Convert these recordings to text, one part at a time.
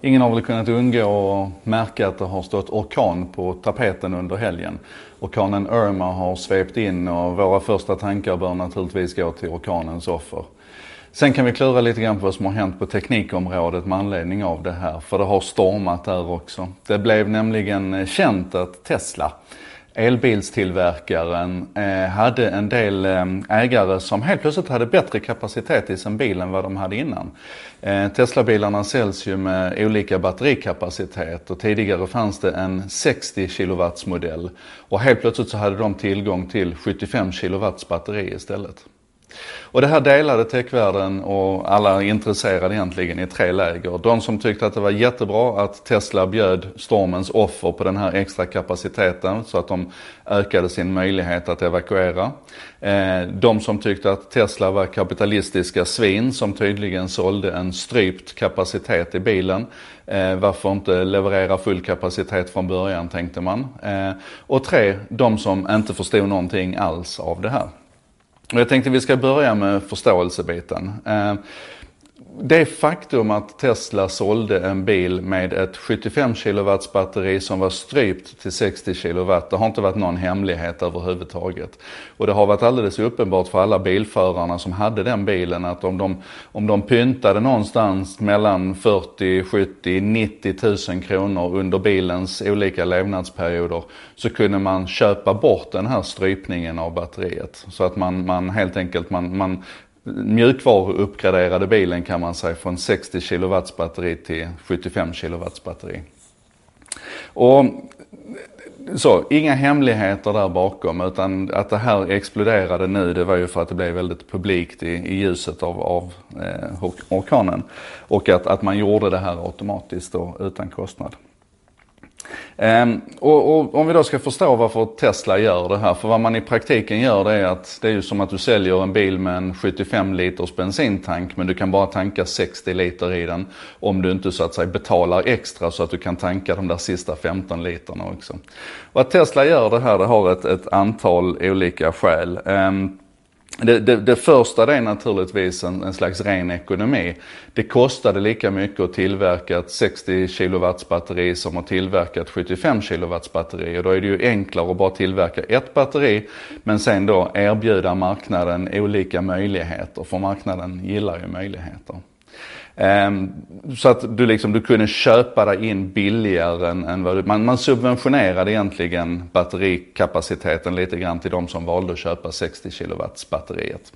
Ingen har väl kunnat undgå att märka att det har stått orkan på tapeten under helgen. Orkanen Irma har svept in och våra första tankar bör naturligtvis gå till orkanens offer. Sen kan vi klura lite grann på vad som har hänt på teknikområdet med anledning av det här, för det har stormat där också. Det blev nämligen känt att Tesla elbilstillverkaren eh, hade en del eh, ägare som helt plötsligt hade bättre kapacitet i sin bil än vad de hade innan. Eh, Teslabilarna säljs ju med olika batterikapacitet och tidigare fanns det en 60 kW modell och helt plötsligt så hade de tillgång till 75 kW batteri istället. Och det här delade techvärlden och alla intresserade egentligen i tre läger. De som tyckte att det var jättebra att Tesla bjöd stormens offer på den här extra kapaciteten så att de ökade sin möjlighet att evakuera. Eh, de som tyckte att Tesla var kapitalistiska svin som tydligen sålde en strypt kapacitet i bilen. Eh, varför inte leverera full kapacitet från början tänkte man. Eh, och tre, de som inte förstod någonting alls av det här. Jag tänkte vi ska börja med förståelsebiten. Eh, det faktum att Tesla sålde en bil med ett 75 kW batteri som var strypt till 60 kW, det har inte varit någon hemlighet överhuvudtaget. Och det har varit alldeles uppenbart för alla bilförarna som hade den bilen att om de, om de pyntade någonstans mellan 40, 70, 90 000 kronor under bilens olika levnadsperioder så kunde man köpa bort den här strypningen av batteriet. Så att man, man helt enkelt, man, man mjukvaruuppgraderade bilen kan man säga från 60 kW batteri till 75 kW batteri. Och så, inga hemligheter där bakom utan att det här exploderade nu det var ju för att det blev väldigt publikt i, i ljuset av, av eh, orkanen. Och att, att man gjorde det här automatiskt och utan kostnad. Um, och, och, om vi då ska förstå varför Tesla gör det här, för vad man i praktiken gör det är att det är ju som att du säljer en bil med en 75 liters bensintank men du kan bara tanka 60 liter i den om du inte så att säga betalar extra så att du kan tanka de där sista 15 literna också. Och att Tesla gör det här det har ett, ett antal olika skäl. Um, det, det, det, första det är naturligtvis en, en, slags ren ekonomi. Det kostade lika mycket att tillverka ett 60 kW batteri som att tillverka ett 75 kW batteri. Och då är det ju enklare att bara tillverka ett batteri men sen då erbjuda marknaden olika möjligheter. För marknaden gillar ju möjligheter. Ehm, så att du, liksom, du kunde köpa dig in billigare än, än vad du, man, man subventionerade egentligen batterikapaciteten lite grann till de som valde att köpa 60 kW batteriet.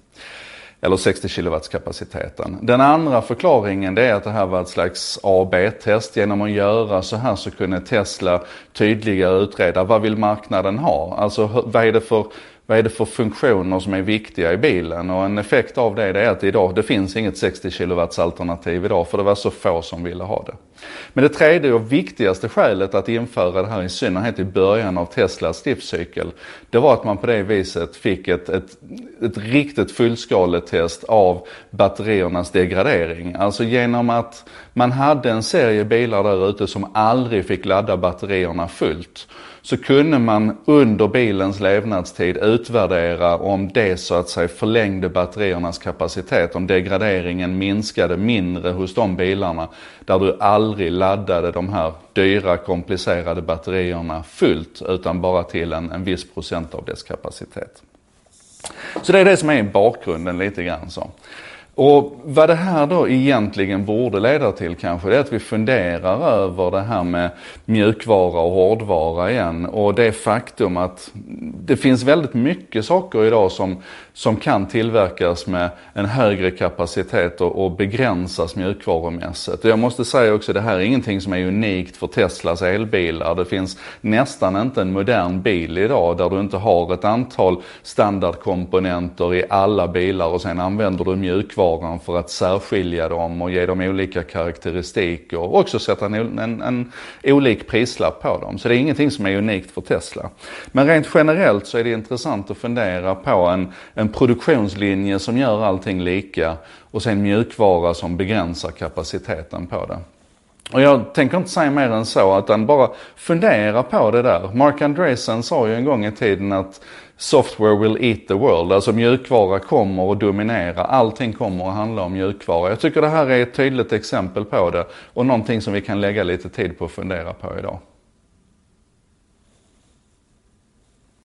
Eller 60 kW kapaciteten. Den andra förklaringen det är att det här var ett slags A B-test. Genom att göra så här så kunde Tesla tydligare utreda vad vill marknaden ha? Alltså vad är det för vad är det för funktioner som är viktiga i bilen? Och en effekt av det, det är att idag, det finns inget 60 kW alternativ idag för det var så få som ville ha det. Men det tredje och viktigaste skälet att införa det här i synnerhet i början av Teslas livscykel, det var att man på det viset fick ett, ett, ett riktigt fullskaletest av batteriernas degradering. Alltså genom att man hade en serie bilar där ute som aldrig fick ladda batterierna fullt så kunde man under bilens levnadstid utvärdera om det så att säga förlängde batteriernas kapacitet, om degraderingen minskade mindre hos de bilarna där du aldrig laddade de här dyra komplicerade batterierna fullt utan bara till en, en viss procent av dess kapacitet. Så det är det som är bakgrunden lite grann så. Och vad det här då egentligen borde leda till kanske, det är att vi funderar över det här med mjukvara och hårdvara igen. Och det faktum att det finns väldigt mycket saker idag som, som kan tillverkas med en högre kapacitet och, och begränsas mjukvarumässigt. Och jag måste säga också, det här är ingenting som är unikt för Teslas elbilar. Det finns nästan inte en modern bil idag där du inte har ett antal standardkomponenter i alla bilar och sen använder du mjukvara mjukvaran för att särskilja dem och ge dem olika karaktäristik och också sätta en, en, en olik prislapp på dem. Så det är ingenting som är unikt för Tesla. Men rent generellt så är det intressant att fundera på en, en produktionslinje som gör allting lika och sen mjukvara som begränsar kapaciteten på det. Och jag tänker inte säga mer än så, utan bara fundera på det där. Mark Andreessen sa ju en gång i tiden att software will eat the world. Alltså mjukvara kommer att dominera. Allting kommer att handla om mjukvara. Jag tycker det här är ett tydligt exempel på det och någonting som vi kan lägga lite tid på att fundera på idag.